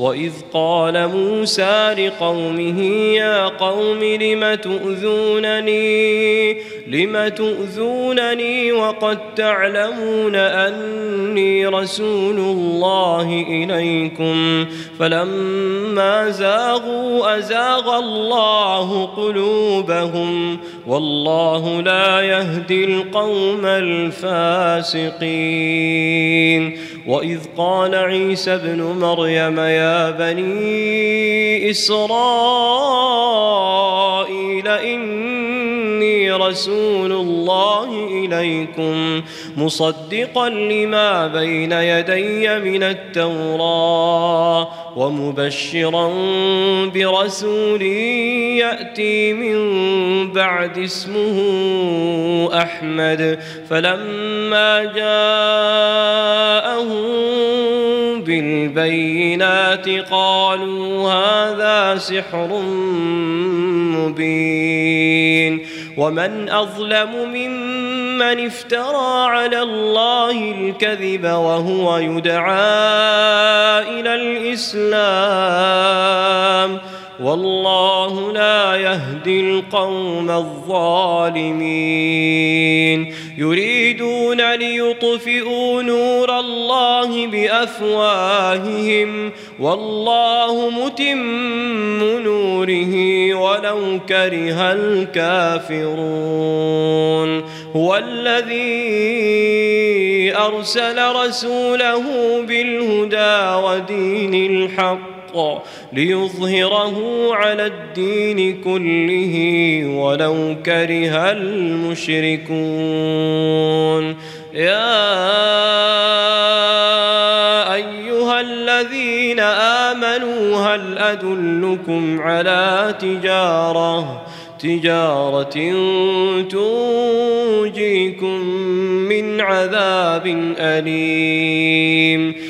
واذ قال موسى لقومه يا قوم لم تؤذونني؟ لم تؤذونني وقد تعلمون اني رسول الله اليكم فلما زاغوا ازاغ الله قلوبهم والله لا يهدي القوم الفاسقين واذ قال عيسى ابن مريم يا بني إسرائيل إني رسول الله إليكم مصدقا لما بين يدي من التوراة ومبشرا برسول يأتي من بعد اسمه أحمد فلما جاءهم بالبينات قالوا هذا سحر مبين ومن أظلم ممن افترى على الله الكذب وهو يدعى إلى الإسلام والله لا يهدي القوم الظالمين. يريدون ليطفئوا نور الله بأفواههم. والله متم نوره ولو كره الكافرون. هو الذي أرسل رسوله بالهدى ودين الحق. الحق ليظهره على الدين كله ولو كره المشركون. يا أيها الذين آمنوا هل أدلكم على تجارة؟ تجارة تنجيكم من عذاب أليم.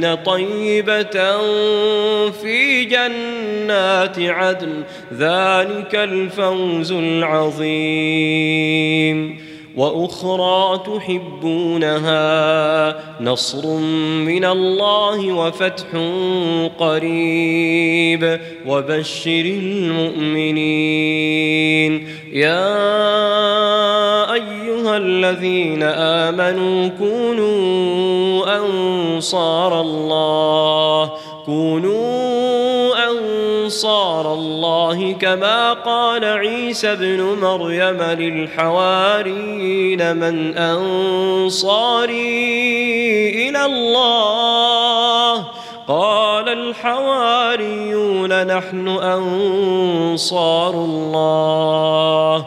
طيبة في جنات عدن ذلك الفوز العظيم. وأخرى تحبونها نصر من الله وفتح قريب. وبشر المؤمنين. يا أيها الذين آمنوا كونوا أنصار الله. كونوا أنصار الله كما قال عيسى ابن مريم للحواريين من أنصاري إلى الله. قال الحواريون نحن أنصار الله.